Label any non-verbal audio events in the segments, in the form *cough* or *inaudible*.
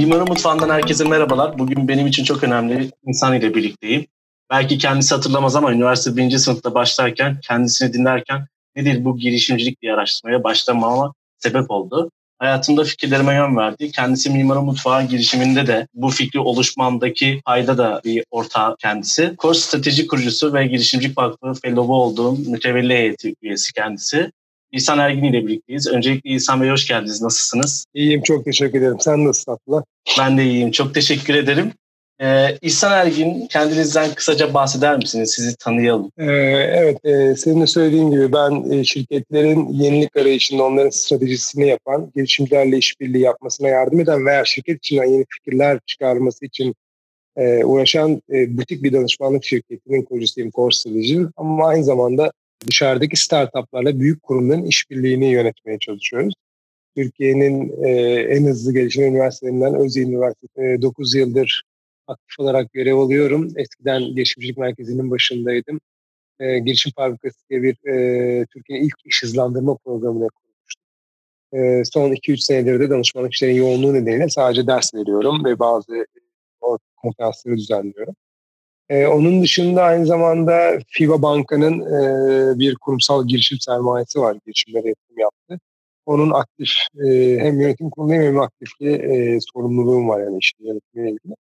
Mimari Mutfağı'ndan herkese merhabalar. Bugün benim için çok önemli insan ile birlikteyim. Belki kendisi hatırlamaz ama üniversite birinci sınıfta başlarken, kendisini dinlerken nedir bu girişimcilik diye araştırmaya başlamama sebep oldu. Hayatımda fikirlerime yön verdi. Kendisi Mimari Mutfağı girişiminde de bu fikri oluşmamdaki payda da bir ortağı kendisi. Kors strateji kurucusu ve girişimcilik vakfı fellow'u olduğum mütevelli heyeti üyesi kendisi. İhsan Ergin ile birlikteyiz. Öncelikle İhsan Bey hoş geldiniz. Nasılsınız? İyiyim, çok teşekkür ederim. Sen nasılsın Abdullah? Ben de iyiyim. Çok teşekkür ederim. Ee, İhsan Ergin, kendinizden kısaca bahseder misiniz? Sizi tanıyalım. Ee, evet, e, senin de söylediğin gibi ben e, şirketlerin yenilik arayışında onların stratejisini yapan, girişimcilerle işbirliği yapmasına yardım eden veya şirket içinden yeni fikirler çıkarması için e, uğraşan e, butik bir danışmanlık şirketinin kurucusuyum Core Strategy. Ama aynı zamanda dışarıdaki startuplarla büyük kurumların işbirliğini yönetmeye çalışıyoruz. Türkiye'nin e, en hızlı gelişen üniversitelerinden Özyeğin Üniversitesi e, 9 yıldır aktif olarak görev alıyorum. Eskiden girişimcilik merkezinin başındaydım. E, girişim fabrikası diye bir e, Türkiye'nin ilk iş hızlandırma programını kurmuştum. E, son 2-3 senedir de danışmanlık işlerin yoğunluğu nedeniyle sadece ders veriyorum ve bazı e, konferansları düzenliyorum. Ee, onun dışında aynı zamanda FIBA Banka'nın e, bir kurumsal girişim sermayesi var. Girişimlere yatırım yaptı. Onun aktif e, hem yönetim kurulundayım hem aktifli e, sorumluluğum var yani işte yönetimiyle ilgili.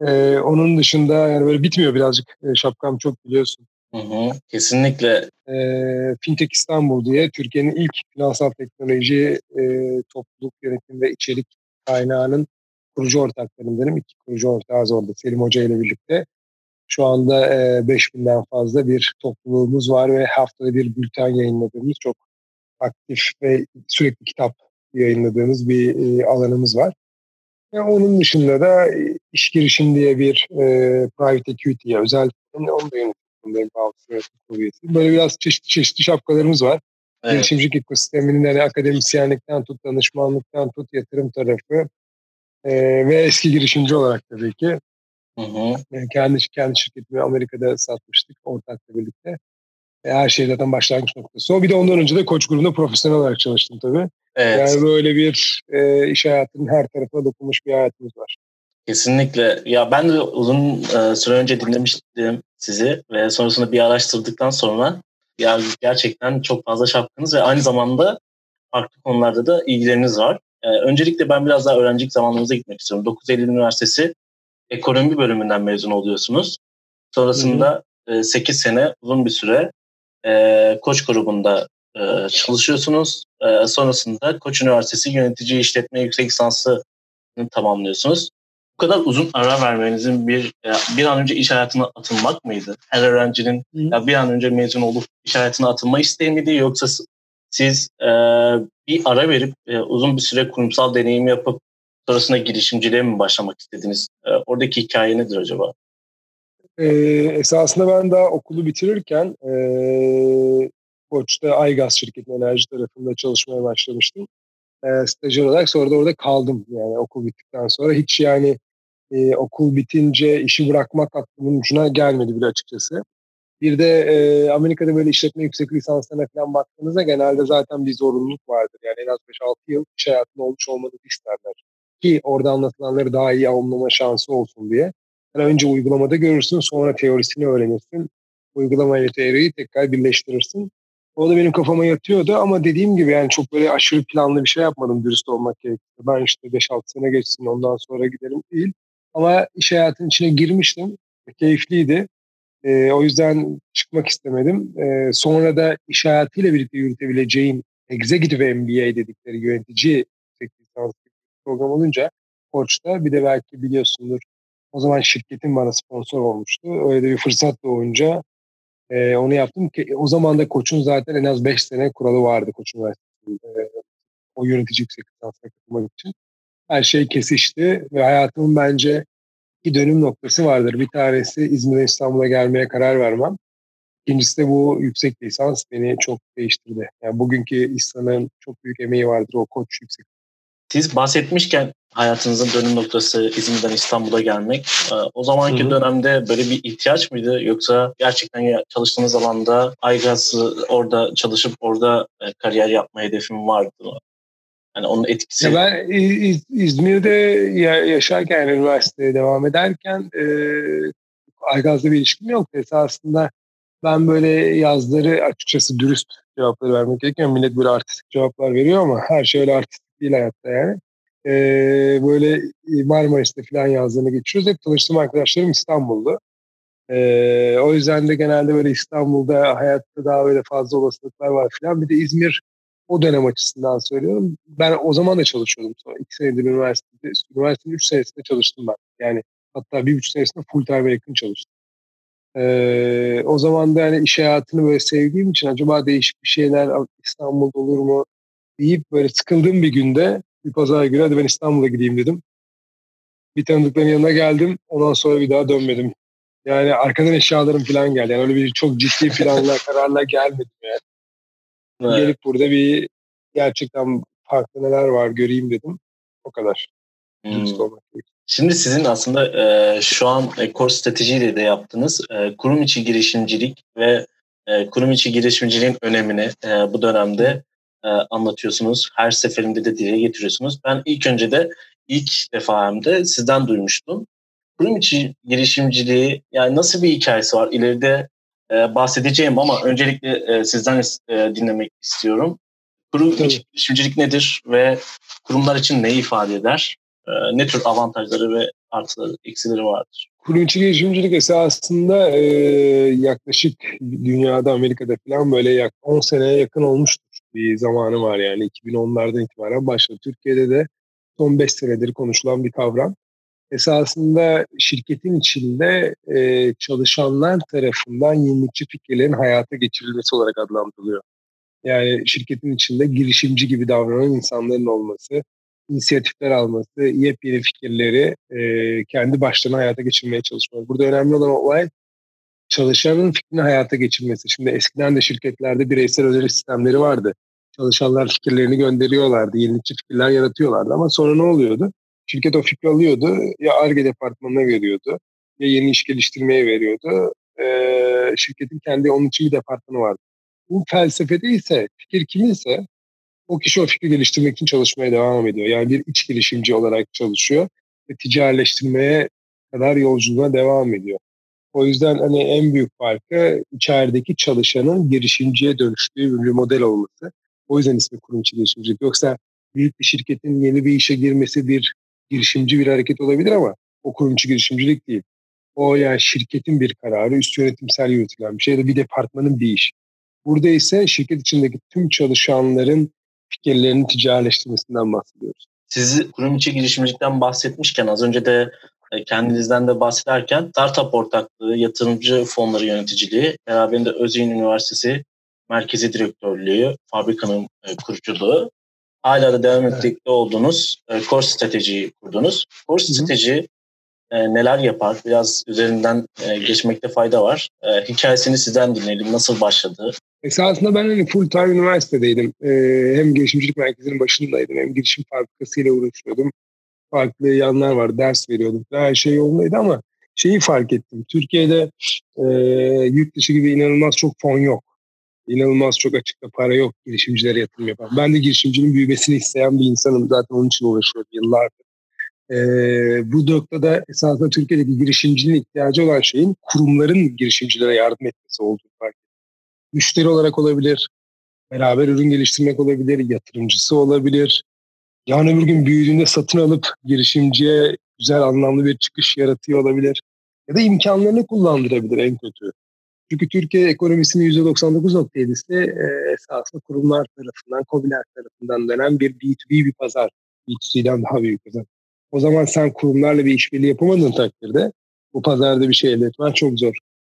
E, onun dışında yani böyle bitmiyor birazcık e, şapkam çok biliyorsun. Hı hı, kesinlikle. E, Fintech İstanbul diye Türkiye'nin ilk finansal teknoloji e, topluluk yönetim ve içerik kaynağının kurucu ortaklarındanım. İki kurucu ortağız orada Selim Hoca ile birlikte. Şu anda e, 5000'den fazla bir topluluğumuz var ve haftada bir bülten yayınladığımız çok aktif ve sürekli kitap yayınladığımız bir e, alanımız var. Ve onun dışında da iş girişim diye bir e, private equity, özel onu da üyesi. Böyle biraz çeşitli çeşitli şapkalarımız var. Evet. Girişimcilik ekosisteminin hani akademisyenlikten tut, danışmanlıktan tut, yatırım tarafı e, ve eski girişimci olarak tabii ki Hı hı. Yani kendi, kendi şirketimi Amerika'da satmıştık ortakla birlikte. E, her şey zaten başlangıç noktası. O bir de ondan önce de koç grubunda profesyonel olarak çalıştım tabii. Evet. Yani böyle bir e, iş hayatının her tarafına dokunmuş bir hayatımız var. Kesinlikle. Ya ben de uzun e, süre önce dinlemiştim sizi ve sonrasında bir araştırdıktan sonra ya gerçekten çok fazla şapkınız ve aynı zamanda farklı konularda da ilgileriniz var. E, öncelikle ben biraz daha öğrencilik zamanlarınıza gitmek istiyorum. 9 Eylül Üniversitesi ekonomi bölümünden mezun oluyorsunuz. Sonrasında e, 8 sene uzun bir süre e, Koç grubunda e, çalışıyorsunuz. E, sonrasında Koç Üniversitesi Yönetici İşletme Yüksek Lisansı'nı tamamlıyorsunuz. Bu kadar uzun ara vermenizin bir bir an önce iş hayatına atılmak mıydı? Her öğrencinin ya bir an önce mezun olup iş hayatına atılma isteği miydi yoksa siz e, bir ara verip e, uzun bir süre kurumsal deneyim yapıp sonrasında girişimciliğe mi başlamak istediniz? E, oradaki hikaye nedir acaba? Ee, esasında ben daha okulu bitirirken e, Koç'ta Aygaz şirketinin enerji tarafında çalışmaya başlamıştım. E, stajyer olarak sonra da orada kaldım yani okul bittikten sonra. Hiç yani e, okul bitince işi bırakmak aklımın ucuna gelmedi bile açıkçası. Bir de e, Amerika'da böyle işletme yüksek lisanslarına falan baktığınızda genelde zaten bir zorunluluk vardır. Yani en az 5-6 yıl iş hayatında olmuş olmanızı isterler ki orada anlatılanları daha iyi anlama şansı olsun diye. Yani önce uygulamada görürsün sonra teorisini öğrenirsin. Uygulamayla teoriyi tekrar birleştirirsin. O da benim kafama yatıyordu ama dediğim gibi yani çok böyle aşırı planlı bir şey yapmadım dürüst olmak gerekirse. Ben işte 5-6 sene geçsin ondan sonra gidelim değil. Ama iş hayatının içine girmiştim. Keyifliydi. E, o yüzden çıkmak istemedim. E, sonra da iş hayatıyla birlikte yürütebileceğin Executive MBA dedikleri yönetici lisans program olunca Koç'ta bir de belki biliyorsundur o zaman şirketin bana sponsor olmuştu. Öyle de bir fırsat doğunca e, onu yaptım. ki O zaman da Koç'un zaten en az 5 sene kuralı vardı Koç Üniversitesi'nde. E, o yönetici yüksek lisansına katılmak için. Her şey kesişti ve hayatımın bence iki dönüm noktası vardır. Bir tanesi İzmir'e İstanbul'a gelmeye karar vermem. İkincisi de bu yüksek lisans beni çok değiştirdi. Yani bugünkü İhsan'ın çok büyük emeği vardır o koç yüksek siz bahsetmişken hayatınızın dönüm noktası İzmir'den İstanbul'a gelmek. E, o zamanki Hı-hı. dönemde böyle bir ihtiyaç mıydı? Yoksa gerçekten çalıştığınız alanda Aygaz'ı orada çalışıp orada e, kariyer yapma hedefim vardı mı? Yani onun etkisi. Ya ben İz, İzmir'de yaşarken üniversiteye devam ederken e, Aygaz'la bir ilişkim yoktu. Esasında ben böyle yazları açıkçası dürüst cevapları vermek gerekiyor. Millet böyle artistik cevaplar veriyor ama her şey öyle artistik değil hayatta yani. Ee, böyle Marmaris'te falan yazdığını geçiyoruz. Hep tanıştığım arkadaşlarım İstanbul'da. Ee, o yüzden de genelde böyle İstanbul'da hayatta daha böyle fazla olasılıklar var falan. Bir de İzmir o dönem açısından söylüyorum. Ben o zaman da çalışıyordum. Sonra iki senedir üniversitede, üniversitenin üç senesinde çalıştım ben. Yani hatta bir buçuk senesinde full time yakın çalıştım. Ee, o zaman da yani iş hayatını böyle sevdiğim için acaba değişik bir şeyler İstanbul'da olur mu deyip böyle sıkıldığım bir günde bir pazar günü hadi ben İstanbul'a gideyim dedim. Bir tanıdıkların yanına geldim. Ondan sonra bir daha dönmedim. Yani arkadan eşyalarım falan geldi. Yani öyle bir çok ciddi planlar, *laughs* kararlar gelmedi yani. Evet. Gelip burada bir gerçekten farklı neler var göreyim dedim. O kadar. Hmm. Şimdi sizin aslında e, şu an e, core stratejiyle de yaptığınız e, kurum içi girişimcilik ve e, kurum içi girişimciliğin önemini e, bu dönemde e, anlatıyorsunuz. Her seferinde de dile getiriyorsunuz. Ben ilk önce de ilk defa hem de sizden duymuştum. Kurum içi girişimciliği yani nasıl bir hikayesi var? İleride e, bahsedeceğim ama öncelikle e, sizden e, dinlemek istiyorum. Kurum Tabii. içi girişimcilik nedir ve kurumlar için ne ifade eder? E, ne tür avantajları ve artıları, eksileri vardır? Kurum içi girişimcilik esasında e, yaklaşık dünyada Amerika'da falan böyle yak 10 seneye yakın olmuştur bir zamanı var yani 2010'lardan itibaren başladı. Türkiye'de de son 5 senedir konuşulan bir kavram. Esasında şirketin içinde e, çalışanlar tarafından yenilikçi fikirlerin hayata geçirilmesi olarak adlandırılıyor. Yani şirketin içinde girişimci gibi davranan insanların olması, inisiyatifler alması, yepyeni fikirleri e, kendi başlarına hayata geçirmeye çalışmak. Burada önemli olan olay çalışanın fikrini hayata geçirmesi. Şimdi eskiden de şirketlerde bireysel öneri sistemleri vardı. Çalışanlar fikirlerini gönderiyorlardı, yenilikçi fikirler yaratıyorlardı ama sonra ne oluyordu? Şirket o fikri alıyordu, ya ARGE departmanına veriyordu, ya yeni iş geliştirmeye veriyordu. Ee, şirketin kendi onun için bir departmanı vardı. Bu felsefede ise fikir kiminse o kişi o fikri geliştirmek için çalışmaya devam ediyor. Yani bir iç girişimci olarak çalışıyor ve ticarileştirmeye kadar yolculuğuna devam ediyor. O yüzden hani en büyük farkı içerideki çalışanın girişimciye dönüştüğü bir model olması. O yüzden ismi kurum içi girişimcilik. Yoksa büyük bir şirketin yeni bir işe girmesi bir girişimci bir hareket olabilir ama o kurum içi girişimcilik değil. O yani şirketin bir kararı, üst yönetimsel yürütülen bir şey ya da bir departmanın bir iş. Burada ise şirket içindeki tüm çalışanların fikirlerini ticarileştirmesinden bahsediyoruz. Sizi kurum içi girişimcilikten bahsetmişken az önce de e, kendinizden de bahsederken startup ortaklığı, yatırımcı fonları yöneticiliği, beraberinde Özyeğin Üniversitesi merkezi direktörlüğü, fabrikanın e, kuruculuğu, hala da devam ettikte evet. olduğunuz e, core stratejiyi kurdunuz. Core strateji e, neler yapar? Biraz üzerinden e, geçmekte fayda var. E, hikayesini sizden dinleyelim. Nasıl başladı? Esasında ben hani full time üniversitedeydim. E, hem girişimcilik merkezinin başındaydım hem girişim fabrikasıyla uğraşıyordum. Farklı yanlar var. Ders veriyordum. Her şey yolundaydı ama şeyi fark ettim. Türkiye'de e, yurt dışı gibi inanılmaz çok fon yok. İnanılmaz çok açıkta para yok girişimcilere yatırım yapan. Ben de girişimcinin büyümesini isteyen bir insanım. Zaten onun için uğraşıyorum yıllardır. Ee, bu noktada esasında Türkiye'deki girişimcinin ihtiyacı olan şeyin kurumların girişimcilere yardım etmesi olduğunu fark ettim. Müşteri olarak olabilir, beraber ürün geliştirmek olabilir, yatırımcısı olabilir. Yarın öbür gün büyüdüğünde satın alıp girişimciye güzel anlamlı bir çıkış yaratıyor olabilir. Ya da imkanlarını kullandırabilir en kötü. Çünkü Türkiye ekonomisinin %99.7'si e, esasında kurumlar tarafından, COBİ'ler tarafından dönen bir B2B bir pazar. B2C'den daha büyük pazar. O zaman sen kurumlarla bir işbirliği yapamadığın takdirde bu pazarda bir şey elde etmen çok zor.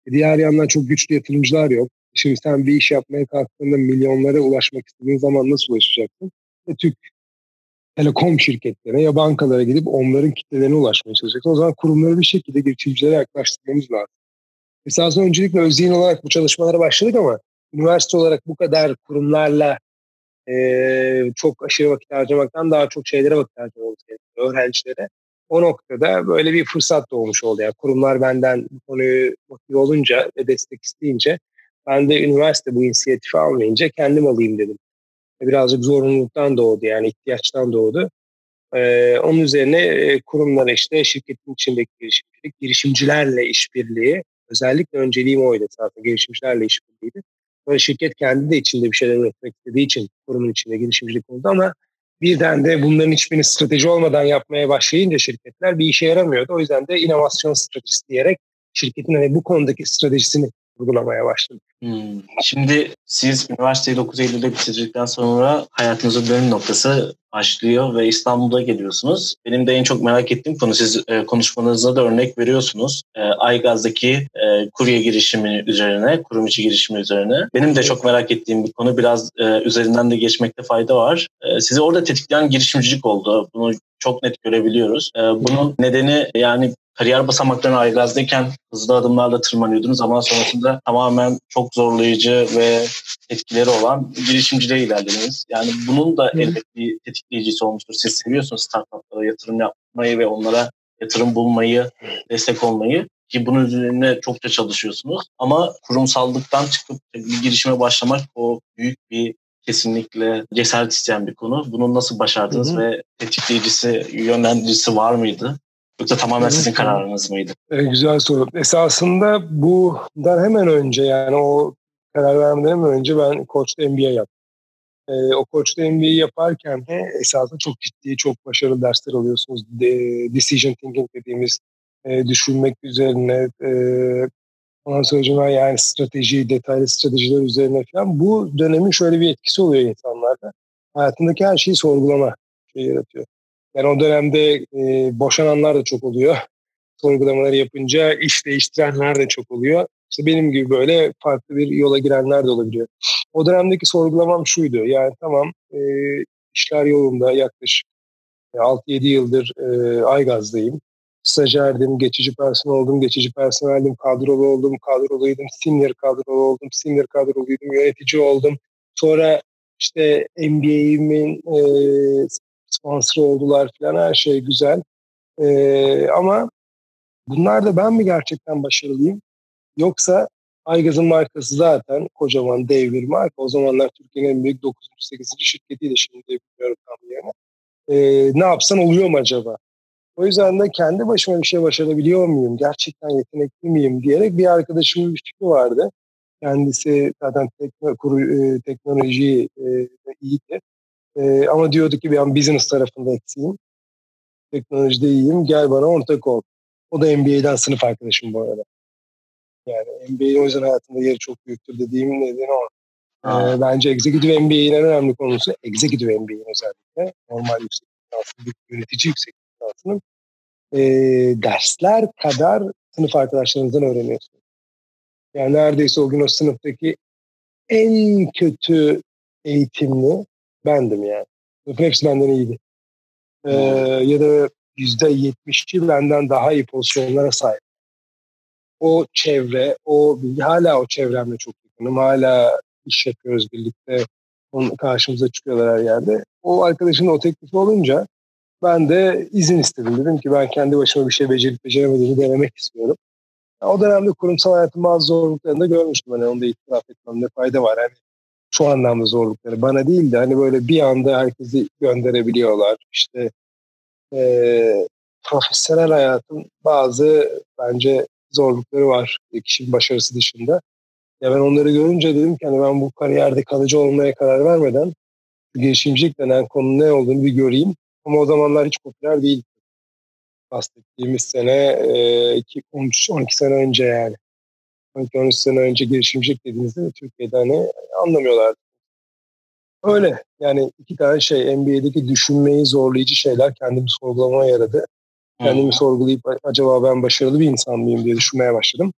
E, diğer yandan çok güçlü yatırımcılar yok. Şimdi sen bir iş yapmaya kalktığında milyonlara ulaşmak istediğin zaman nasıl ulaşacaksın? E, Türk telekom şirketlerine ya bankalara gidip onların kitlelerine ulaşmaya çalışacaksın. O zaman kurumları bir şekilde girişimcilere yaklaştırmamız lazım. Esasında öncelikle özdeğin olarak bu çalışmalara başladık ama üniversite olarak bu kadar kurumlarla e, çok aşırı vakit harcamaktan daha çok şeylere vakit harcamamız gerekiyor öğrencilere. O noktada böyle bir fırsat doğmuş oldu. Yani kurumlar benden bu konuyu motive olunca ve destek isteyince ben de üniversite bu inisiyatifi almayınca kendim alayım dedim. birazcık zorunluluktan doğdu yani ihtiyaçtan doğdu. Ee, onun üzerine e, kurumlar işte şirketin içindeki girişimcilik, girişimcilerle işbirliği, özellikle önceliğim oydu zaten girişimcilerle işbirliğiydi. Böyle şirket kendi de içinde bir şeyler üretmek istediği için kurumun içinde girişimcilik oldu ama birden de bunların hiçbirini strateji olmadan yapmaya başlayınca şirketler bir işe yaramıyordu. O yüzden de inovasyon stratejisi diyerek şirketin hani bu konudaki stratejisini uygulamaya başladık. Hmm. Şimdi siz üniversiteyi 9 Eylül'de bitirdikten sonra hayatınızın dönüm noktası başlıyor ve İstanbul'da geliyorsunuz. Benim de en çok merak ettiğim konu siz e, konuşmanızda da örnek veriyorsunuz. E, Aygaz'daki e, kurye girişimi üzerine, kurum içi girişimi üzerine. Benim de çok merak ettiğim bir konu. Biraz e, üzerinden de geçmekte fayda var. E, sizi orada tetikleyen girişimcilik oldu. Bunu çok net görebiliyoruz. E, bunun nedeni yani kariyer basamaklarına Aygaz'dayken hızlı adımlarla tırmanıyordunuz ama sonrasında tamamen çok zorlayıcı ve etkileri olan girişimciliğe ilerlediniz. Yani bunun da elbette bir tetikleyicisi olmuştur. Siz seviyorsunuz startuplara yatırım yapmayı ve onlara yatırım bulmayı, destek olmayı ki bunun üzerine çokça çalışıyorsunuz. Ama kurumsallıktan çıkıp bir girişime başlamak o büyük bir kesinlikle cesaret isteyen bir konu. Bunu nasıl başardınız hı hı. ve tetikleyicisi, yönlendiricisi var mıydı? Yoksa tamamen sizin kararınız mıydı? E, güzel soru. Esasında bundan hemen önce yani o karar vermeden hemen önce ben Koç'ta MBA yaptım. E, o Koç'ta MBA yaparken de esasında çok ciddi, çok başarılı dersler alıyorsunuz. De, decision thinking dediğimiz e, düşünmek üzerine e, ondan sonra yani strateji, detaylı stratejiler üzerine falan. Bu dönemin şöyle bir etkisi oluyor insanlarda. Hayatındaki her şeyi sorgulama şey yaratıyor. Yani o dönemde e, boşananlar da çok oluyor. Sorgulamaları yapınca iş değiştirenler de çok oluyor. İşte benim gibi böyle farklı bir yola girenler de olabiliyor. O dönemdeki sorgulamam şuydu. Yani tamam e, işler yolunda yaklaşık 6-7 yıldır e, Aygaz'dayım. Stajyerdim, geçici personel oldum, geçici personeldim, kadrolu oldum, kadroluydum, senior kadrolu oldum, senior kadroluydum, yönetici oldum. Sonra işte MBA'imin e, sponsor oldular falan her şey güzel. Ee, ama bunlar da ben mi gerçekten başarılıyım? Yoksa Aygaz'ın markası zaten kocaman dev bir marka. O zamanlar Türkiye'nin en büyük 9. 8. şirketiydi şimdi bilmiyorum tam yerine. Ee, ne yapsan oluyor mu acaba? O yüzden de kendi başıma bir şey başarabiliyor muyum? Gerçekten yetenekli miyim? diyerek bir arkadaşımın bir fikri vardı. Kendisi zaten tekno, teknoloji e, iyiydi. E, ama diyordu ki ben business tarafında eksiğim. Teknolojide iyiyim. Gel bana ortak ol. O da MBA'den sınıf arkadaşım bu arada. Yani MBA o yüzden hayatında yeri çok büyüktür dediğim nedeni o. Ee, bence Executive MBA'nin en önemli konusu Executive MBA'nin özellikle normal yüksek lisansın, yönetici yüksek lisansının e, dersler kadar sınıf arkadaşlarınızdan öğreniyorsunuz. Yani neredeyse o gün o sınıftaki en kötü eğitimli bendim yani. Hepsi benden iyiydi. Ee, ya da yüzde yetmişi benden daha iyi pozisyonlara sahip. O çevre, o bilgi hala o çevremle çok yakınım. Hala iş yapıyoruz birlikte. Onun karşımıza çıkıyorlar her yerde. O arkadaşın o teklifi olunca ben de izin istedim. Dedim ki ben kendi başıma bir şey becerip beceremediğimi denemek istiyorum. O dönemde kurumsal hayatın bazı zorluklarını da görmüştüm. Hani onu da itiraf etmemde fayda var. Yani şu anlamda zorlukları bana değil de hani böyle bir anda herkesi gönderebiliyorlar. İşte e, profesyonel hayatın bazı bence zorlukları var kişinin başarısı dışında. Ya ben onları görünce dedim ki hani ben bu kariyerde kalıcı olmaya karar vermeden girişimcilik denen konu ne olduğunu bir göreyim. Ama o zamanlar hiç popüler değil. Bahsettiğimiz sene e, 13, 12 sene önce yani. 12-13 sene önce girişimcilik dediğinizde Türkiye'de hani anlamıyorlardı. Öyle yani iki tane şey NBA'deki düşünmeyi zorlayıcı şeyler kendimi sorgulamaya yaradı. Kendimi hmm. sorgulayıp acaba ben başarılı bir insan mıyım diye düşünmeye başladım.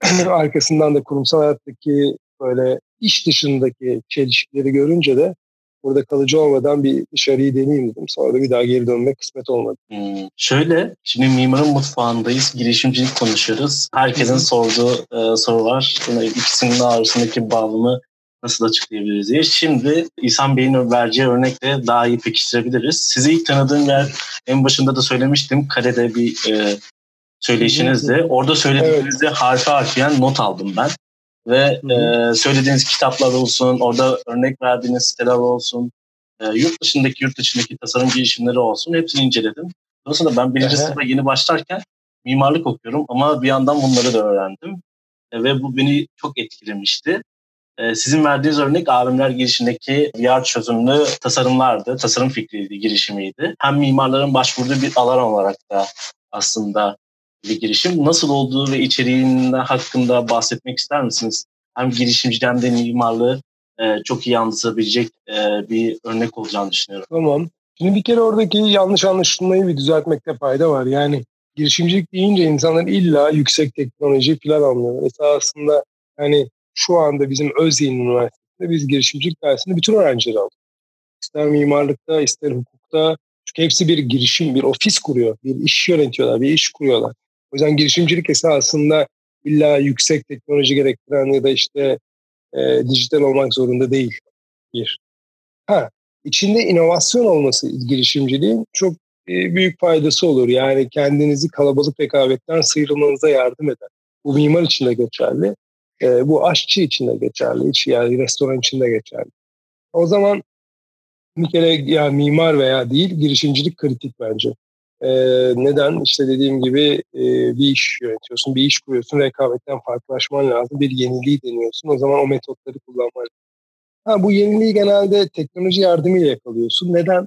*clears throat* Arkasından da kurumsal hayattaki böyle iş dışındaki çelişkileri görünce de burada kalıcı olmadan bir dışarıyı deneyeyim dedim. Sonra da bir daha geri dönmek kısmet olmadı. Hmm. Şöyle, şimdi mimarın mutfağındayız. Girişimcilik konuşuyoruz. Herkesin sorduğu e, sorular. Yine ikisinin arasındaki bağlamı nasıl açıklayabiliriz diye. Şimdi İhsan Bey'in vereceği örnekle daha iyi pekiştirebiliriz. Sizi ilk tanıdığım yer en başında da söylemiştim. Kare'de bir e, söyleşinizdi. Orada söylediğinizde evet. harfi harfiyen not aldım ben. Ve e, söylediğiniz kitaplar olsun, orada örnek verdiğiniz siteler olsun, e, yurt dışındaki yurt dışındaki tasarım girişimleri olsun hepsini inceledim. Dolayısıyla ben birinci sınıfa yeni başlarken mimarlık okuyorum ama bir yandan bunları da öğrendim. E, ve bu beni çok etkilemişti. E, sizin verdiğiniz örnek AVM'ler girişindeki VR çözümlü tasarımlardı, tasarım fikriydi, girişimiydi. Hem mimarların başvurduğu bir alan olarak da aslında bir girişim. Nasıl olduğu ve içeriğinde hakkında bahsetmek ister misiniz? Hem girişimciden hem de mimarlığı e, çok iyi anlatabilecek e, bir örnek olacağını düşünüyorum. Tamam. Şimdi bir kere oradaki yanlış anlaşılmayı bir düzeltmekte fayda var. Yani girişimcilik deyince insanlar illa yüksek teknoloji falan anlıyorlar. Esasında hani şu anda bizim Özyeğin Üniversitesi'nde biz girişimcilik dersinde bütün öğrencileri aldık. İster mimarlıkta, ister hukukta. Çünkü hepsi bir girişim, bir ofis kuruyor, bir iş yönetiyorlar, bir iş kuruyorlar. O yüzden girişimcilik esasında illa yüksek teknoloji gerektiren ya da işte e, dijital olmak zorunda değil. Bir. Ha, içinde inovasyon olması girişimciliğin çok e, büyük faydası olur. Yani kendinizi kalabalık rekabetten sıyrılmanıza yardım eder. Bu mimar için de geçerli. E, bu aşçı için de geçerli. Hiç yani restoran için de geçerli. O zaman bir kere yani mimar veya değil girişimcilik kritik bence. E, neden? İşte dediğim gibi e, bir iş yönetiyorsun, bir iş kuruyorsun, rekabetten farklılaşman lazım. Bir yeniliği deniyorsun. O zaman o metotları kullanman Ha, bu yeniliği genelde teknoloji yardımıyla yakalıyorsun. Neden?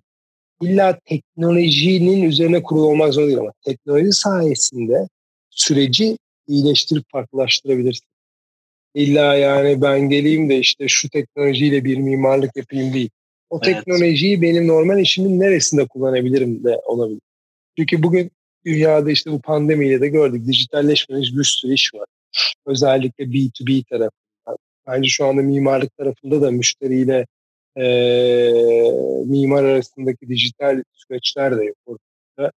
İlla teknolojinin üzerine kurulu olmak zorunda değil ama teknoloji sayesinde süreci iyileştirip farklılaştırabilirsin. İlla yani ben geleyim de işte şu teknolojiyle bir mimarlık yapayım değil. O evet. teknolojiyi benim normal işimin neresinde kullanabilirim de olabilir. Çünkü bugün dünyada işte bu pandemiyle de gördük. Dijitalleşmemiş bir sürü iş var. Özellikle B2B tarafından. Bence şu anda mimarlık tarafında da müşteriyle e, mimar arasındaki dijital süreçler de yok ortada.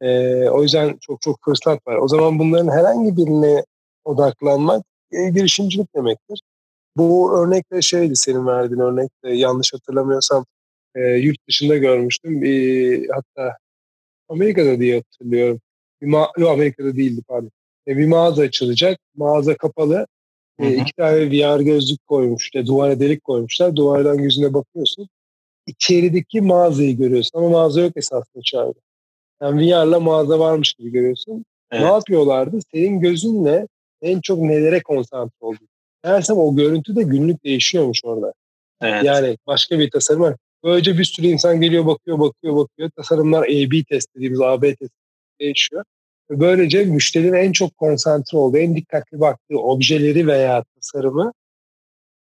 E, o yüzden çok çok fırsat var. O zaman bunların herhangi birine odaklanmak e, girişimcilik demektir. Bu örnek de şeydi senin verdiğin örnek de yanlış hatırlamıyorsam e, yurt dışında görmüştüm. E, hatta Amerika'da diye hatırlıyorum. Bir ma- Yok Amerika'da değildi pardon. E, bir mağaza açılacak. Mağaza kapalı. E, iki tane VR gözlük koymuş. İşte duvara delik koymuşlar. Duvardan yüzüne bakıyorsun. İçerideki mağazayı görüyorsun ama mağaza yok esasında içeride. Yani VR'la mağaza varmış gibi görüyorsun. Evet. Ne yapıyorlardı? Senin gözünle en çok nelere konsantre oldun. Meğersem o görüntü de günlük değişiyormuş orada. Evet. Yani başka bir tasarım var. Böylece bir sürü insan geliyor bakıyor bakıyor bakıyor. Tasarımlar A-B test dediğimiz A-B test değişiyor. Böylece müşterinin en çok konsantre olduğu, en dikkatli baktığı objeleri veya tasarımı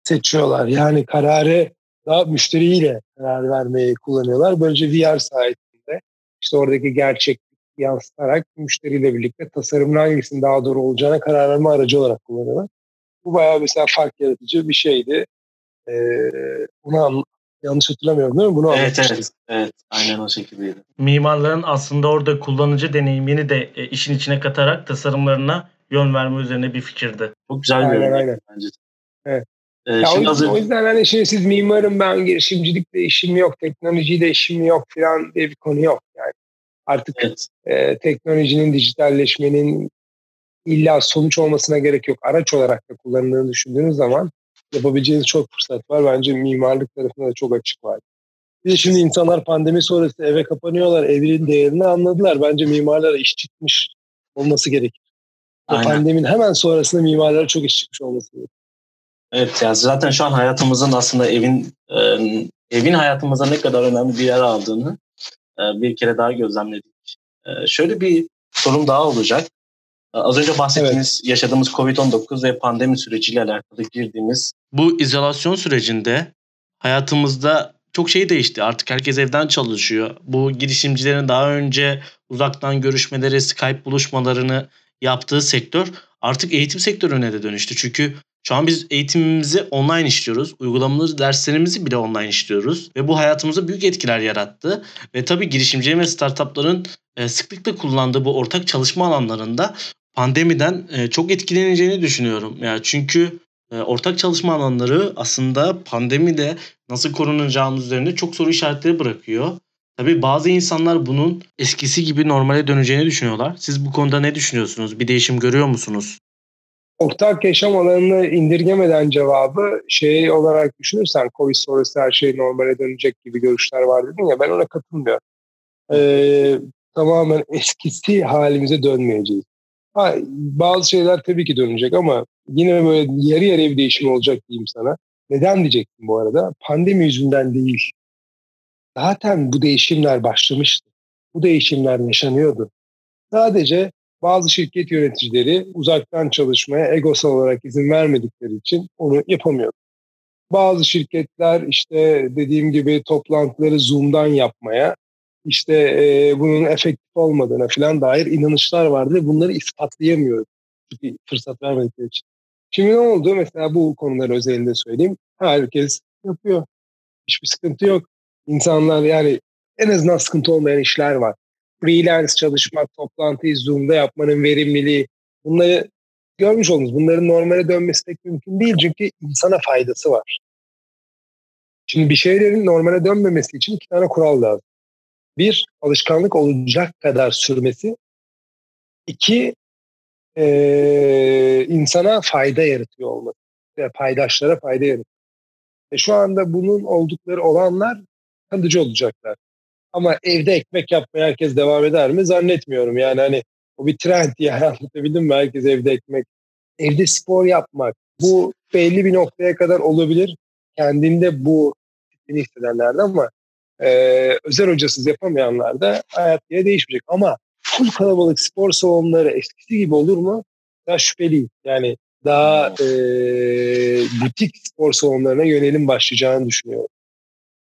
seçiyorlar. Yani kararı daha müşteriyle karar vermeyi kullanıyorlar. Böylece VR sayesinde işte oradaki gerçeklik yansıtarak müşteriyle birlikte tasarımın hangisinin daha doğru olacağına karar verme aracı olarak kullanıyorlar. Bu bayağı mesela fark yaratıcı bir şeydi. Ee, bunu Yanlış hatırlamıyorum değil mi? Bunu evet, evet, evet. Aynen o şekildeydi. Mimarların aslında orada kullanıcı deneyimini de e, işin içine katarak tasarımlarına yön verme üzerine bir fikirdi. Çok güzel bir aynen, aynen. bence. Evet. Ee, ya o, hazır... o yüzden hani şey siz mimarım ben girişimcilikle işim yok, teknolojiyle işim yok falan diye bir konu yok yani. Artık evet. e, teknolojinin, dijitalleşmenin illa sonuç olmasına gerek yok. Araç olarak da kullanıldığını düşündüğünüz zaman yapabileceğiniz çok fırsat var. Bence mimarlık tarafında da çok açık var. Bir de şimdi insanlar pandemi sonrası eve kapanıyorlar. Evin değerini anladılar. Bence mimarlara iş çıkmış olması gerekir. Aynen. Pandeminin hemen sonrasında mimarlara çok iş çıkmış olması gerekir. Evet ya zaten şu an hayatımızın aslında evin e, evin hayatımıza ne kadar önemli bir yer aldığını e, bir kere daha gözlemledik. E, şöyle bir sorum daha olacak. Az önce bahsettiğiniz evet. yaşadığımız COVID-19 ve pandemi süreciyle alakalı girdiğimiz bu izolasyon sürecinde hayatımızda çok şey değişti. Artık herkes evden çalışıyor. Bu girişimcilerin daha önce uzaktan görüşmeleri, Skype buluşmalarını yaptığı sektör artık eğitim sektörüne de dönüştü. Çünkü şu an biz eğitimimizi online işliyoruz. Uygulamalı derslerimizi bile online işliyoruz. Ve bu hayatımıza büyük etkiler yarattı. Ve tabii girişimcilerin ve startupların e, sıklıkla kullandığı bu ortak çalışma alanlarında pandemiden e, çok etkileneceğini düşünüyorum. Yani çünkü e, ortak çalışma alanları aslında pandemide nasıl korunacağımız üzerinde çok soru işaretleri bırakıyor. Tabii bazı insanlar bunun eskisi gibi normale döneceğini düşünüyorlar. Siz bu konuda ne düşünüyorsunuz? Bir değişim görüyor musunuz? ortak yaşam alanını indirgemeden cevabı şey olarak düşünürsen Covid sonrası her şey normale dönecek gibi görüşler var dedin ya ben ona katılmıyorum. Ee, tamamen eskisi halimize dönmeyeceğiz. Ha, bazı şeyler tabii ki dönecek ama yine böyle yarı yarıya bir değişim olacak diyeyim sana. Neden diyecektim bu arada? Pandemi yüzünden değil. Zaten bu değişimler başlamıştı. Bu değişimler yaşanıyordu. Sadece bazı şirket yöneticileri uzaktan çalışmaya egosal olarak izin vermedikleri için onu yapamıyor. Bazı şirketler işte dediğim gibi toplantıları Zoom'dan yapmaya, işte e, bunun efektif olmadığına falan dair inanışlar vardı ve bunları ispatlayamıyor. Çünkü fırsat vermedikleri için. Şimdi ne oldu? Mesela bu konular özelinde söyleyeyim. Herkes yapıyor. Hiçbir sıkıntı yok. İnsanlar yani en azından sıkıntı olmayan işler var freelance çalışmak, toplantıyı Zoom'da yapmanın verimliliği bunları görmüş oldunuz. Bunların normale dönmesi pek mümkün değil çünkü insana faydası var. Şimdi bir şeylerin normale dönmemesi için iki tane kural lazım. Bir, alışkanlık olacak kadar sürmesi. İki, e, insana fayda yaratıyor olması. Ve paydaşlara fayda yaratıyor. E şu anda bunun oldukları olanlar kalıcı olacaklar. Ama evde ekmek yapmaya herkes devam eder mi? Zannetmiyorum. Yani hani o bir trend yani *laughs* anlatabildim mi? Herkes evde ekmek. Evde spor yapmak. Bu belli bir noktaya kadar olabilir. Kendinde bu fikrini hissedenlerde ama e, özel hocasız yapamayanlar da hayat diye değişmeyecek. Ama full kalabalık spor salonları eskisi gibi olur mu? Daha şüpheliyim. Yani daha e, butik spor salonlarına yönelim başlayacağını düşünüyorum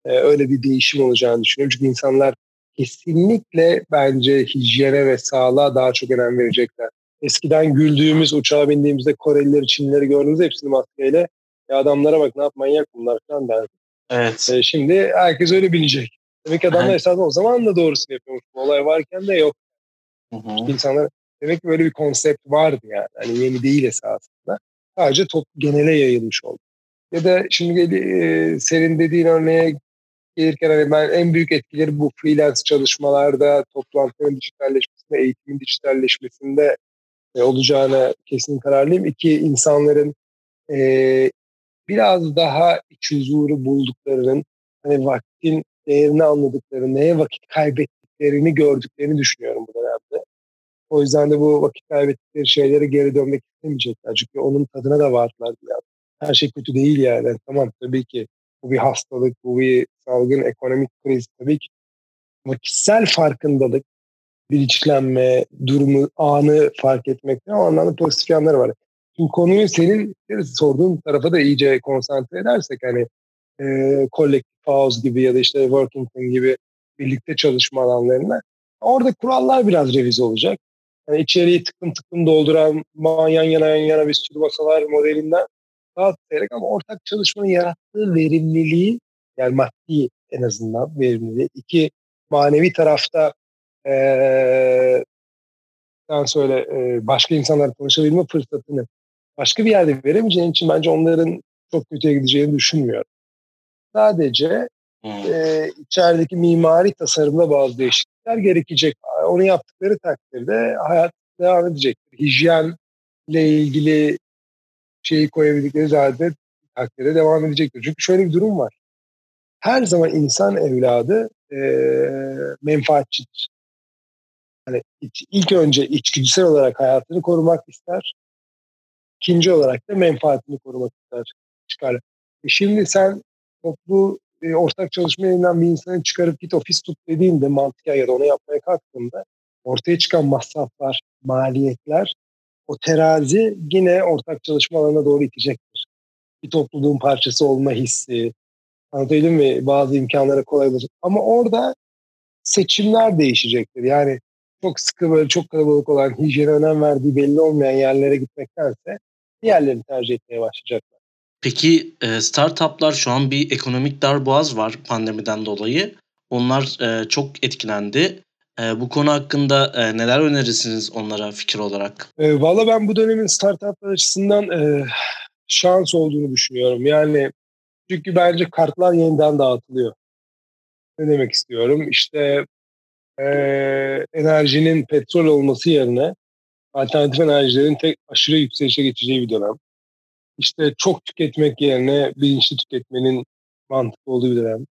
e, öyle bir değişim olacağını düşünüyorum. Çünkü insanlar kesinlikle bence hijyene ve sağlığa daha çok önem verecekler. Eskiden güldüğümüz uçağa bindiğimizde Korelileri, Çinlileri gördüğümüzde hepsini maskeyle ya adamlara bak ne yap manyak bunlar falan derdi. Evet. E, şimdi herkes öyle binecek. Demek ki adamlar esasında o zaman da doğrusunu yapıyormuş. Bu olay varken de yok. Hı hı. İnsanlar demek ki böyle bir konsept vardı yani. Hani yeni değil esasında. Sadece top genele yayılmış oldu. Ya da şimdi e, senin dediğin örneğe gelirken hani ben en büyük etkileri bu freelance çalışmalarda, toplantıların dijitalleşmesinde, eğitimin dijitalleşmesinde e, olacağını kesin kararlıyım. İki, insanların e, biraz daha iç huzuru bulduklarının, hani vaktin değerini anladıkları, neye vakit kaybettiklerini gördüklerini düşünüyorum bu dönemde. O yüzden de bu vakit kaybettikleri şeylere geri dönmek istemeyecekler. Çünkü onun tadına da vardılar biraz. Her şey kötü değil yani. Tamam tabii ki bu bir hastalık, bu bir salgın, ekonomik kriz tabii ki. Ama kişisel farkındalık, bilinçlenme, durumu, anı fark etmekte o anlamda pozitif yanları var. Şimdi konuyu senin sorduğun tarafa da iyice konsantre edersek hani e, kolektif house gibi ya da işte Workington gibi birlikte çalışma alanlarına orada kurallar biraz revize olacak. Yani içeriği tıklım tıklım dolduran yan yana yan yana bir sürü masalar modelinden dağıtarak ama ortak çalışmanın yarattığı verimliliği yani maddi en azından verimliliği. İki manevi tarafta ee, söyle e, başka insanlarla tanışabilme fırsatını başka bir yerde veremeyeceğin için bence onların çok kötüye gideceğini düşünmüyorum. Sadece hmm. e, içerideki mimari tasarımda bazı değişiklikler gerekecek. Onu yaptıkları takdirde hayat devam edecektir. Hijyenle ilgili şeyi koyabildikleri zaten takdirde devam edecektir. Çünkü şöyle bir durum var. Her zaman insan evladı e, menfaatçidir. Hani ilk önce içgüdüsel olarak hayatını korumak ister. İkinci olarak da menfaatini korumak ister. Çıkar. E şimdi sen toplu e, ortak çalışma yerinden bir insanı çıkarıp git ofis tut dediğinde mantığa ya da onu yapmaya kalktığında ortaya çıkan masraflar, maliyetler o terazi yine ortak çalışma alanına doğru itecektir. Bir topluluğun parçası olma hissi, anlatabildim mi? Bazı imkanlara kolay olacak. Ama orada seçimler değişecektir. Yani çok sıkı böyle çok kalabalık olan hijyene önem verdiği belli olmayan yerlere gitmektense diğerlerini tercih etmeye başlayacaklar. Peki e, startuplar şu an bir ekonomik darboğaz var pandemiden dolayı. Onlar e, çok etkilendi. E, bu konu hakkında neler önerirsiniz onlara fikir olarak? E, Valla ben bu dönemin startuplar açısından e, şans olduğunu düşünüyorum. Yani çünkü bence kartlar yeniden dağıtılıyor. Ne demek istiyorum? İşte e, enerjinin petrol olması yerine alternatif enerjilerin tek aşırı yükselişe geçeceği bir dönem. İşte çok tüketmek yerine bilinçli tüketmenin mantıklı olduğu bir dönem.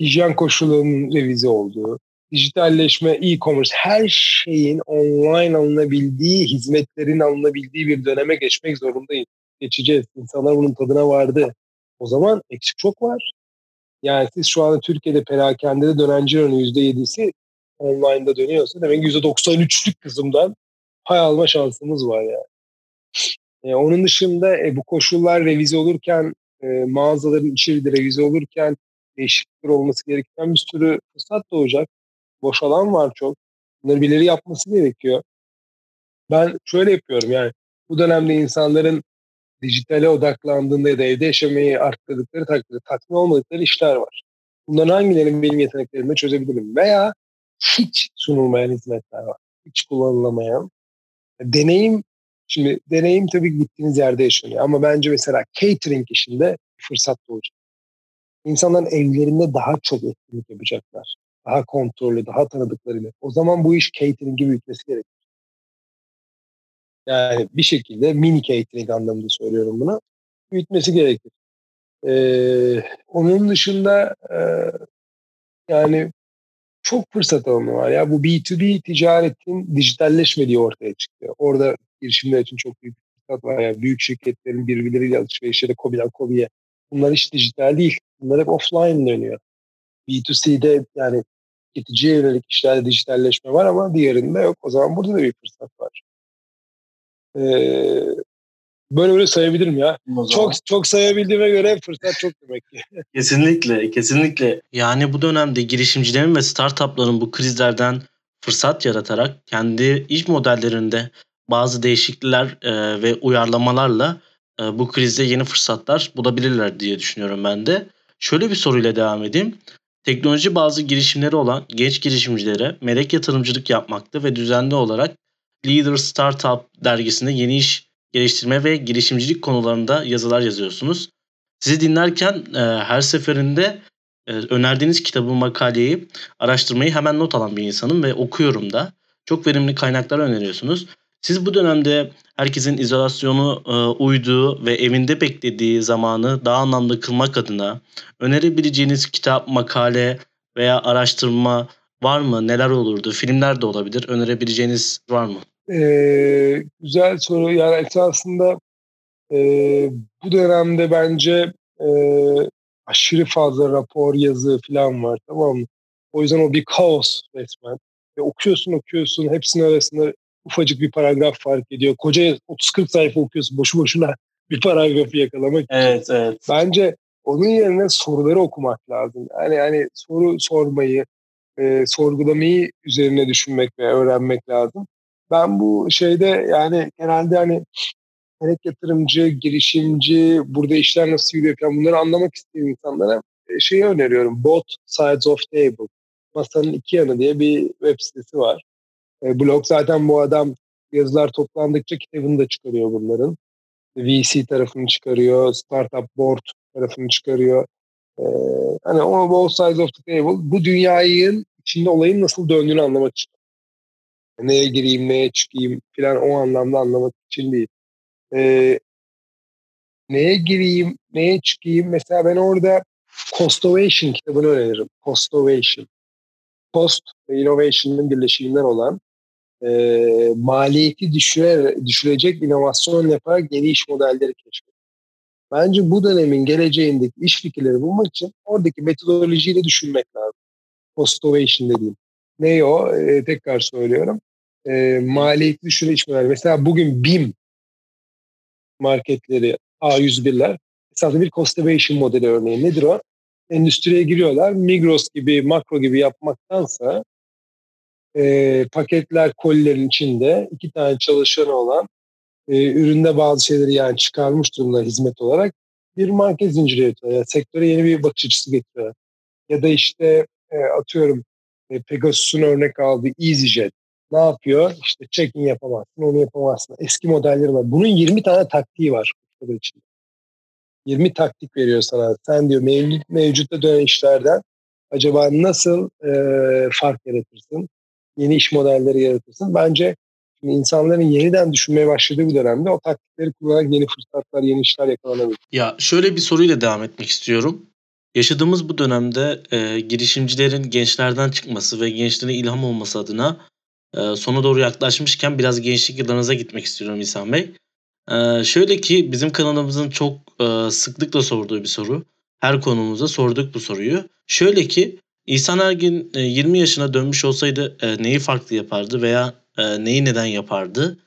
Hijyen koşullarının revize olduğu, dijitalleşme, e-commerce her şeyin online alınabildiği, hizmetlerin alınabildiği bir döneme geçmek zorundayız. Geçeceğiz. İnsanlar bunun tadına vardı. O zaman eksik çok var. Yani siz şu anda Türkiye'de perakendede dönen cironun %7'si online'da dönüyorsa demek %93'lük kısımdan pay alma şansımız var yani. E, onun dışında e, bu koşullar revize olurken, e, mağazaların içeri de revize olurken değişiklikler olması gereken bir sürü fırsat doğacak. Boş alan var çok. Bunları birileri yapması gerekiyor. Ben şöyle yapıyorum yani bu dönemde insanların dijitale odaklandığında ya da evde yaşamayı arttırdıkları takdirde tatmin olmadıkları işler var. Bunların hangilerini benim yeteneklerimle çözebilirim? Veya hiç sunulmayan hizmetler var. Hiç kullanılamayan. Deneyim, şimdi deneyim tabii gittiğiniz yerde yaşanıyor. Ama bence mesela catering işinde fırsat doğacak. İnsanların evlerinde daha çok etkinlik yapacaklar. Daha kontrollü, daha tanıdıklarıyla. O zaman bu iş catering gibi büyütmesi gerekir. Yani bir şekilde mini catering anlamında söylüyorum bunu. Büyütmesi gerekir. Ee, onun dışında e, yani çok fırsat alanı var. Ya bu B2B ticaretin dijitalleşmediği ortaya çıktı. Orada girişimler için çok büyük fırsat var. Yani büyük şirketlerin birbirleriyle alışverişleri Kobi'den Kobi'ye. Bunlar hiç dijital değil. Bunlar hep offline dönüyor. B2C'de yani tüketiciye yönelik işlerde dijitalleşme var ama diğerinde yok. O zaman burada da bir fırsat var. Ee, böyle böyle sayabilirim ya. Çok çok sayabildiğime göre fırsat çok demek ki. *laughs* kesinlikle, kesinlikle. Yani bu dönemde girişimcilerin ve startupların bu krizlerden fırsat yaratarak kendi iş modellerinde bazı değişiklikler e, ve uyarlamalarla e, bu krizde yeni fırsatlar bulabilirler diye düşünüyorum ben de. Şöyle bir soruyla devam edeyim. Teknoloji bazı girişimleri olan genç girişimcilere melek yatırımcılık yapmakta ve düzenli olarak Leader Startup dergisinde yeni iş geliştirme ve girişimcilik konularında yazılar yazıyorsunuz. Sizi dinlerken e, her seferinde e, önerdiğiniz kitabı, makaleyi, araştırmayı hemen not alan bir insanım ve okuyorum da. Çok verimli kaynaklar öneriyorsunuz. Siz bu dönemde herkesin izolasyonu e, uyduğu ve evinde beklediği zamanı daha anlamlı kılmak adına önerebileceğiniz kitap, makale veya araştırma var mı? Neler olurdu? Filmler de olabilir. Önerebileceğiniz var mı? Ee, güzel soru. Yani esasında e, bu dönemde bence e, aşırı fazla rapor, yazı falan var tamam mı? O yüzden o bir kaos resmen. Ve okuyorsun okuyorsun hepsinin arasında ufacık bir paragraf fark ediyor. Koca 30-40 sayfa okuyorsun boşu boşuna *laughs* bir paragrafı yakalamak için. Evet, evet. Bence onun yerine soruları okumak lazım. Yani yani soru sormayı, e, sorgulamayı üzerine düşünmek ve öğrenmek lazım. Ben bu şeyde yani genelde hani gerek yatırımcı, girişimci, burada işler nasıl yürüyor falan bunları anlamak isteyen insanlara e, şeyi öneriyorum. Both Sides of Table. Masanın iki yanı diye bir web sitesi var. E, blog zaten bu adam yazılar toplandıkça kitabını da çıkarıyor bunların. VC tarafını çıkarıyor, Startup Board tarafını çıkarıyor. Ee, hani o both sides of the table bu dünyayın içinde olayın nasıl döndüğünü anlamak için. Neye gireyim, neye çıkayım filan o anlamda anlamak için değil. Ee, neye gireyim, neye çıkayım mesela ben orada Costovation kitabını öneririm. Costovation. Cost ve Innovation'ın birleşiminden olan e, maliyeti düşürer, düşürecek inovasyon yaparak yeni iş modelleri keşfediyor. Bence bu dönemin geleceğindeki iş fikirleri bulmak için oradaki metodolojiyle düşünmek lazım. Post-ovation dediğim. Ne o? E, tekrar söylüyorum. E, maliyeti düşüren iş modelleri. Mesela bugün BİM marketleri A101'ler esasında bir cost-ovation modeli örneği. Nedir o? Endüstriye giriyorlar. Migros gibi, makro gibi yapmaktansa e, paketler kolilerin içinde iki tane çalışanı olan e, üründe bazı şeyleri yani çıkarmış durumda hizmet olarak bir market zinciri üretiyor. Yani sektöre yeni bir bakış açısı getiriyor. Ya da işte e, atıyorum e, Pegasus'un örnek aldığı EasyJet. Ne yapıyor? İşte check-in yapamazsın, onu yapamazsın. Eski modelleri var. Bunun 20 tane taktiği var. Içinde. 20 taktik veriyor sana. Sen diyor mevcut, mevcutta dönen işlerden acaba nasıl e, fark yaratırsın? Yeni iş modelleri yaratırsın. Bence Şimdi insanların yeniden düşünmeye başladığı bu dönemde o taktikleri kullanarak yeni fırsatlar, yeni işler yakalanabilir. Ya şöyle bir soruyla devam etmek istiyorum. Yaşadığımız bu dönemde e, girişimcilerin gençlerden çıkması ve gençlere ilham olması adına e, sona doğru yaklaşmışken biraz gençlik yıllarınıza gitmek istiyorum İhsan Bey. E, şöyle ki bizim kanalımızın çok e, sıklıkla sorduğu bir soru. Her konumuza sorduk bu soruyu. Şöyle ki İhsan Ergin e, 20 yaşına dönmüş olsaydı e, neyi farklı yapardı veya e, neyi neden yapardı?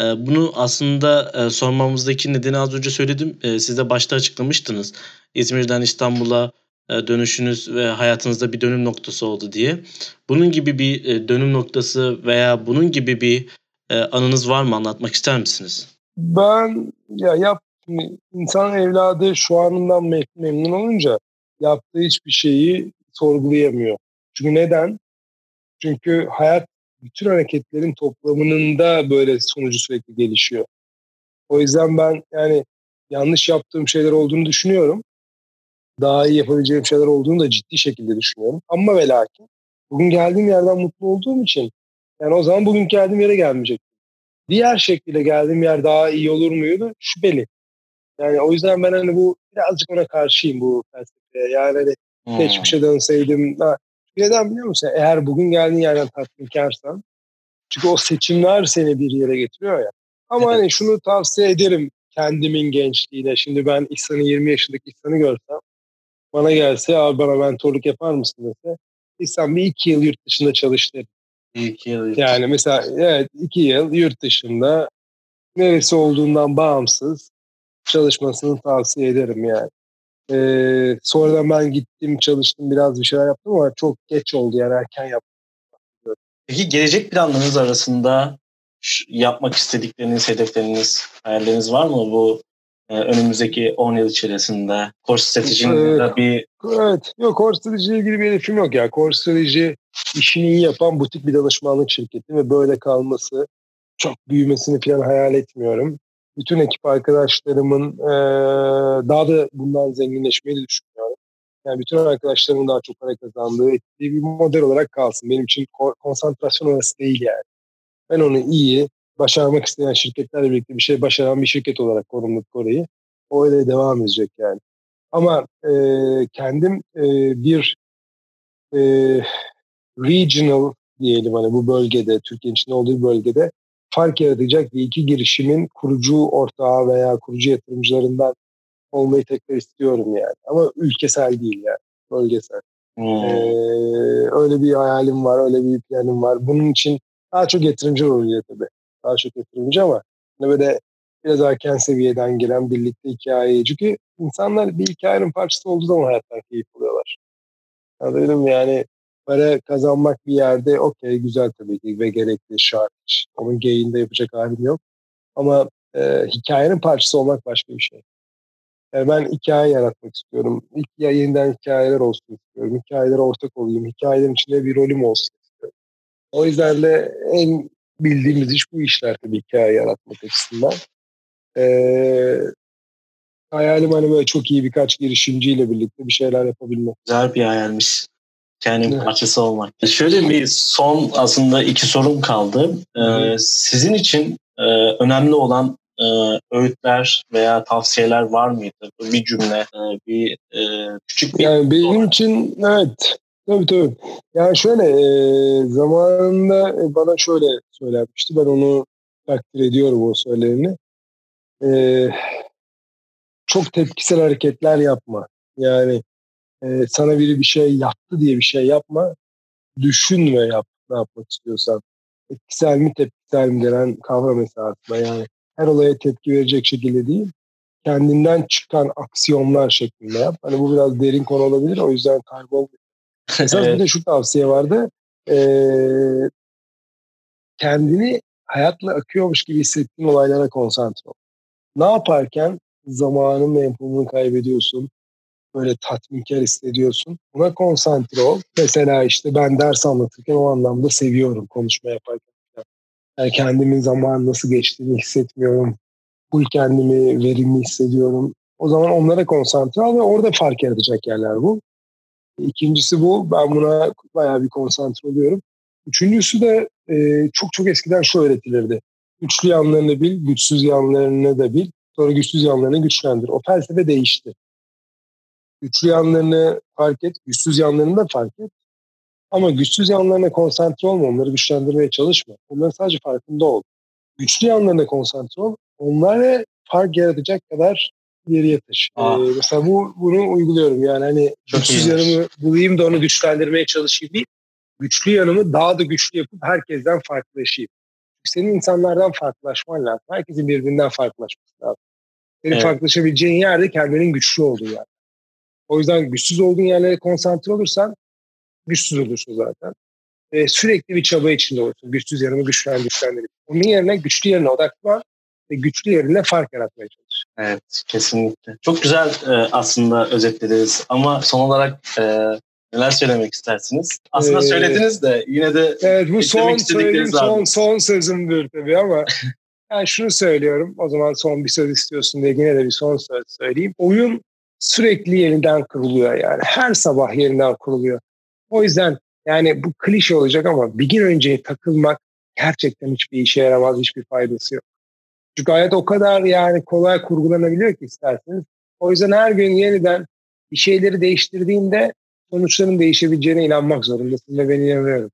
E, bunu aslında e, sormamızdaki nedeni az önce söyledim. E, siz de başta açıklamıştınız. İzmir'den İstanbul'a dönüşünüz ve hayatınızda bir dönüm noktası oldu diye. Bunun gibi bir e, dönüm noktası veya bunun gibi bir e, anınız var mı anlatmak ister misiniz? Ben ya yap insan evladı şu anından memnun olunca yaptığı hiçbir şeyi sorgulayamıyor. Çünkü neden? Çünkü hayat bütün hareketlerin toplamının da böyle sonucu sürekli gelişiyor. O yüzden ben yani yanlış yaptığım şeyler olduğunu düşünüyorum. Daha iyi yapabileceğim şeyler olduğunu da ciddi şekilde düşünüyorum. Ama ve lakin bugün geldiğim yerden mutlu olduğum için yani o zaman bugün geldiğim yere gelmeyecek. Diğer şekilde geldiğim yer daha iyi olur muydu? Şüpheli. Yani o yüzden ben hani bu birazcık ona karşıyım bu felsefeye. Yani hani hmm. geçmişe dönseydim. Ha, neden biliyor musun? Eğer bugün geldiğin yerden tatminkarsan çünkü o seçimler seni bir yere getiriyor ya. Ama evet. hani şunu tavsiye ederim kendimin gençliğiyle. Şimdi ben İhsan'ı 20 yaşındaki İhsan'ı görsem bana gelse abi bana mentorluk yapar mısın dese İhsan bir iki yıl yurt dışında çalıştı. İki yıl yurt Yani mesela evet iki yıl yurt dışında neresi olduğundan bağımsız çalışmasını tavsiye ederim yani. Ee, sonradan ben gittim çalıştım biraz bir şeyler yaptım ama çok geç oldu yani erken yaptım. Peki gelecek planlarınız arasında yapmak istedikleriniz, hedefleriniz, hayalleriniz var mı bu önümüzdeki 10 yıl içerisinde? Core stratejinin evet. bir... Evet, yok core stratejiyle ilgili bir hedefim yok ya. Core strateji işini iyi yapan butik bir danışmanlık şirketi ve böyle kalması, çok büyümesini falan hayal etmiyorum bütün ekip arkadaşlarımın e, daha da bundan zenginleşmeyi de düşünüyorum. Yani bütün arkadaşlarımın daha çok para kazandığı bir model olarak kalsın. Benim için konsantrasyon orası değil yani. Ben onu iyi, başarmak isteyen şirketlerle birlikte bir şey başaran bir şirket olarak korumluk orayı. O öyle devam edecek yani. Ama e, kendim e, bir e, regional diyelim hani bu bölgede, Türkiye'nin içinde olduğu bölgede fark yaratacak bir iki girişimin kurucu ortağı veya kurucu yatırımcılarından olmayı tekrar istiyorum yani. Ama ülkesel değil yani, bölgesel. Hmm. Ee, öyle bir hayalim var, öyle bir planım var. Bunun için daha çok yatırımcı oluyor tabii. Daha çok yatırımcı ama hani böyle biraz erken seviyeden gelen birlikte hikayeyi. Çünkü insanlar bir hikayenin parçası olduğu zaman hayattan keyif alıyorlar. Anladın mı? Yani para kazanmak bir yerde okey güzel tabii ki ve gerekli şart. Onun geyinde yapacak halim yok. Ama e, hikayenin parçası olmak başka bir şey. Yani ben hikaye yaratmak istiyorum. İlk ya yeniden hikayeler olsun istiyorum. Hikayelere ortak olayım. Hikayelerin içinde bir rolüm olsun istiyorum. O yüzden de en bildiğimiz iş bu işler tabii hikaye yaratmak açısından. Ee, hayalim hani böyle çok iyi birkaç girişimciyle birlikte bir şeyler yapabilmek. Güzel bir hayalmiş kendin evet. parçası olmak. Şöyle bir son aslında iki sorum kaldı. Ee, sizin için e, önemli olan e, öğütler veya tavsiyeler var mıydı? Bir cümle, e, bir e, küçük bir... Yani benim için evet. Tabii tabii. Yani şöyle e, zamanında bana şöyle söylenmişti. Ben onu takdir ediyorum o söylerini. E, çok tepkisel hareketler yapma. Yani e, sana biri bir şey yaptı diye bir şey yapma. Düşün ve yap ne yapmak istiyorsan. Etkisel mi tepkisel mi denen kavram esasında yani her olaya tepki verecek şekilde değil kendinden çıkan aksiyonlar şeklinde yap. Hani bu biraz derin konu olabilir o yüzden kaybolmuyor. Esas evet. bir de şu tavsiye vardı. Ee, kendini hayatla akıyormuş gibi hissettiğin olaylara konsantre ol. Ne yaparken zamanın menfumunu kaybediyorsun böyle tatminkar hissediyorsun. Buna konsantre ol. Mesela işte ben ders anlatırken o anlamda seviyorum konuşma yaparken. Yani kendimin zaman nasıl geçtiğini hissetmiyorum. Bu kendimi verimli hissediyorum. O zaman onlara konsantre ol ve orada fark yaratacak yerler bu. İkincisi bu. Ben buna bayağı bir konsantre oluyorum. Üçüncüsü de e, çok çok eskiden şu öğretilirdi. Güçlü yanlarını bil, güçsüz yanlarını da bil. Sonra güçsüz yanlarını güçlendir. O felsefe değişti. Güçlü yanlarını fark et, güçsüz yanlarını da fark et. Ama güçsüz yanlarına konsantre olma, onları güçlendirmeye çalışma. Onların sadece farkında ol. Güçlü yanlarına konsantre ol, onlara fark yaratacak kadar geriye taşı. Ee, mesela bu bunu uyguluyorum yani hani Çok güçsüz iyiymiş. yanımı bulayım da onu güçlendirmeye çalışayım değil. Güçlü yanımı daha da güçlü yapıp herkesten farklılaşayım. Senin insanlardan farklılaşman lazım. Herkesin birbirinden farklılaşması lazım. Senin evet. farklılaşabileceğin yerde kendinin güçlü olduğu yer. O yüzden güçsüz olduğun yerlere konsantre olursan güçsüz olursun zaten. Ee, sürekli bir çaba içinde olursun. Güçsüz yanımı güçlendir, güçlendirip. Onun yerine güçlü yerine odaklan ve güçlü yerine fark yaratmaya çalış. Evet, kesinlikle. Çok güzel e, aslında özetlediniz ama son olarak e, neler söylemek istersiniz? Aslında ee, söylediniz de yine de Evet, bu son söylediğim son, son sözümdür tabii ama *laughs* ben şunu söylüyorum. O zaman son bir söz istiyorsun diye yine de bir son söz söyleyeyim. Oyun sürekli yeniden kuruluyor yani. Her sabah yeniden kuruluyor. O yüzden yani bu klişe olacak ama bir gün önceye takılmak gerçekten hiçbir işe yaramaz, hiçbir faydası yok. Çünkü hayat o kadar yani kolay kurgulanabiliyor ki isterseniz. O yüzden her gün yeniden bir şeyleri değiştirdiğinde sonuçların değişebileceğine inanmak zorundasın ve ben inanıyorum.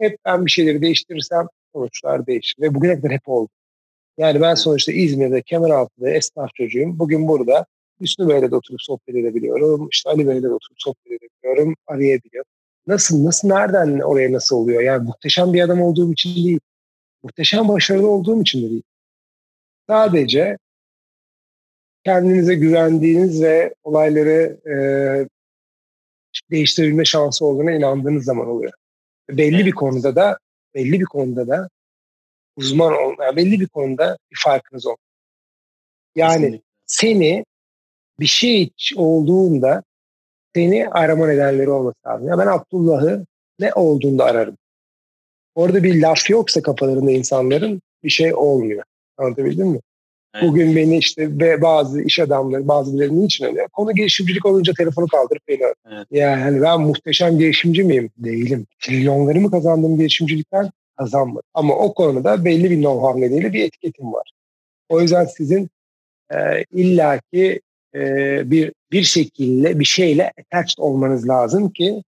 Hep ben bir şeyleri değiştirirsem sonuçlar değişir ve bugüne kadar hep oldu. Yani ben sonuçta İzmir'de Kemeraltı'da esnaf çocuğuyum. Bugün burada Hüsnü Bey'le de oturup sohbet edebiliyorum. İşte Ali Bey'le de oturup sohbet edebiliyorum. Arayabiliyorum. Nasıl, nasıl, nereden oraya nasıl oluyor? Yani muhteşem bir adam olduğum için değil. Muhteşem başarılı olduğum için de değil. Sadece kendinize güvendiğiniz ve olayları e, değiştirebilme şansı olduğuna inandığınız zaman oluyor. Belli bir konuda da belli bir konuda da uzman ol, yani belli bir konuda bir farkınız olur. Yani Kesinlikle. seni bir şey olduğunda seni arama nedenleri olması lazım. Ya ben Abdullah'ı ne olduğunda ararım. Orada bir laf yoksa kafalarında insanların bir şey olmuyor. Anlatabildim mi? Evet. Bugün beni işte ve bazı iş adamları, bazıları niçin öyle? Konu girişimcilik olunca telefonu kaldırıp beni evet. Yani hani ben muhteşem girişimci miyim? Değilim. Trilyonları mı kazandığım girişimcilikten kazanmadım. Ama o konuda belli bir know-how nedeniyle bir etiketim var. O yüzden sizin e, illaki e, bir bir şekilde bir şeyle attached olmanız lazım ki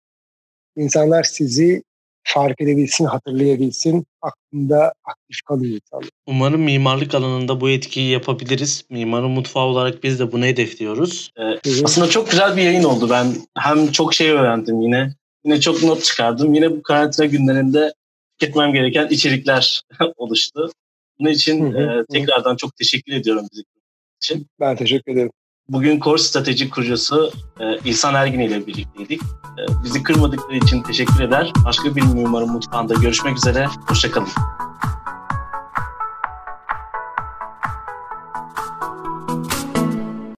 insanlar sizi fark edebilsin, hatırlayabilsin, aklında aktif kalın insanlar. Umarım mimarlık alanında bu etkiyi yapabiliriz. Mimarın mutfağı olarak biz de bunu hedefliyoruz. Ee, aslında çok güzel bir yayın oldu. Ben hem çok şey öğrendim yine. Yine çok not çıkardım. Yine bu karantina günlerinde tüketmem gereken içerikler *laughs* oluştu. Bunun için hı hı, e, tekrardan hı. çok teşekkür ediyorum bizi için. Ben teşekkür ederim. Bugün Core Strateji kurucusu e, İhsan Ergin ile birlikteydik. E, bizi kırmadıkları için teşekkür eder. Başka bir mimarın mutfağında görüşmek üzere. Hoşçakalın.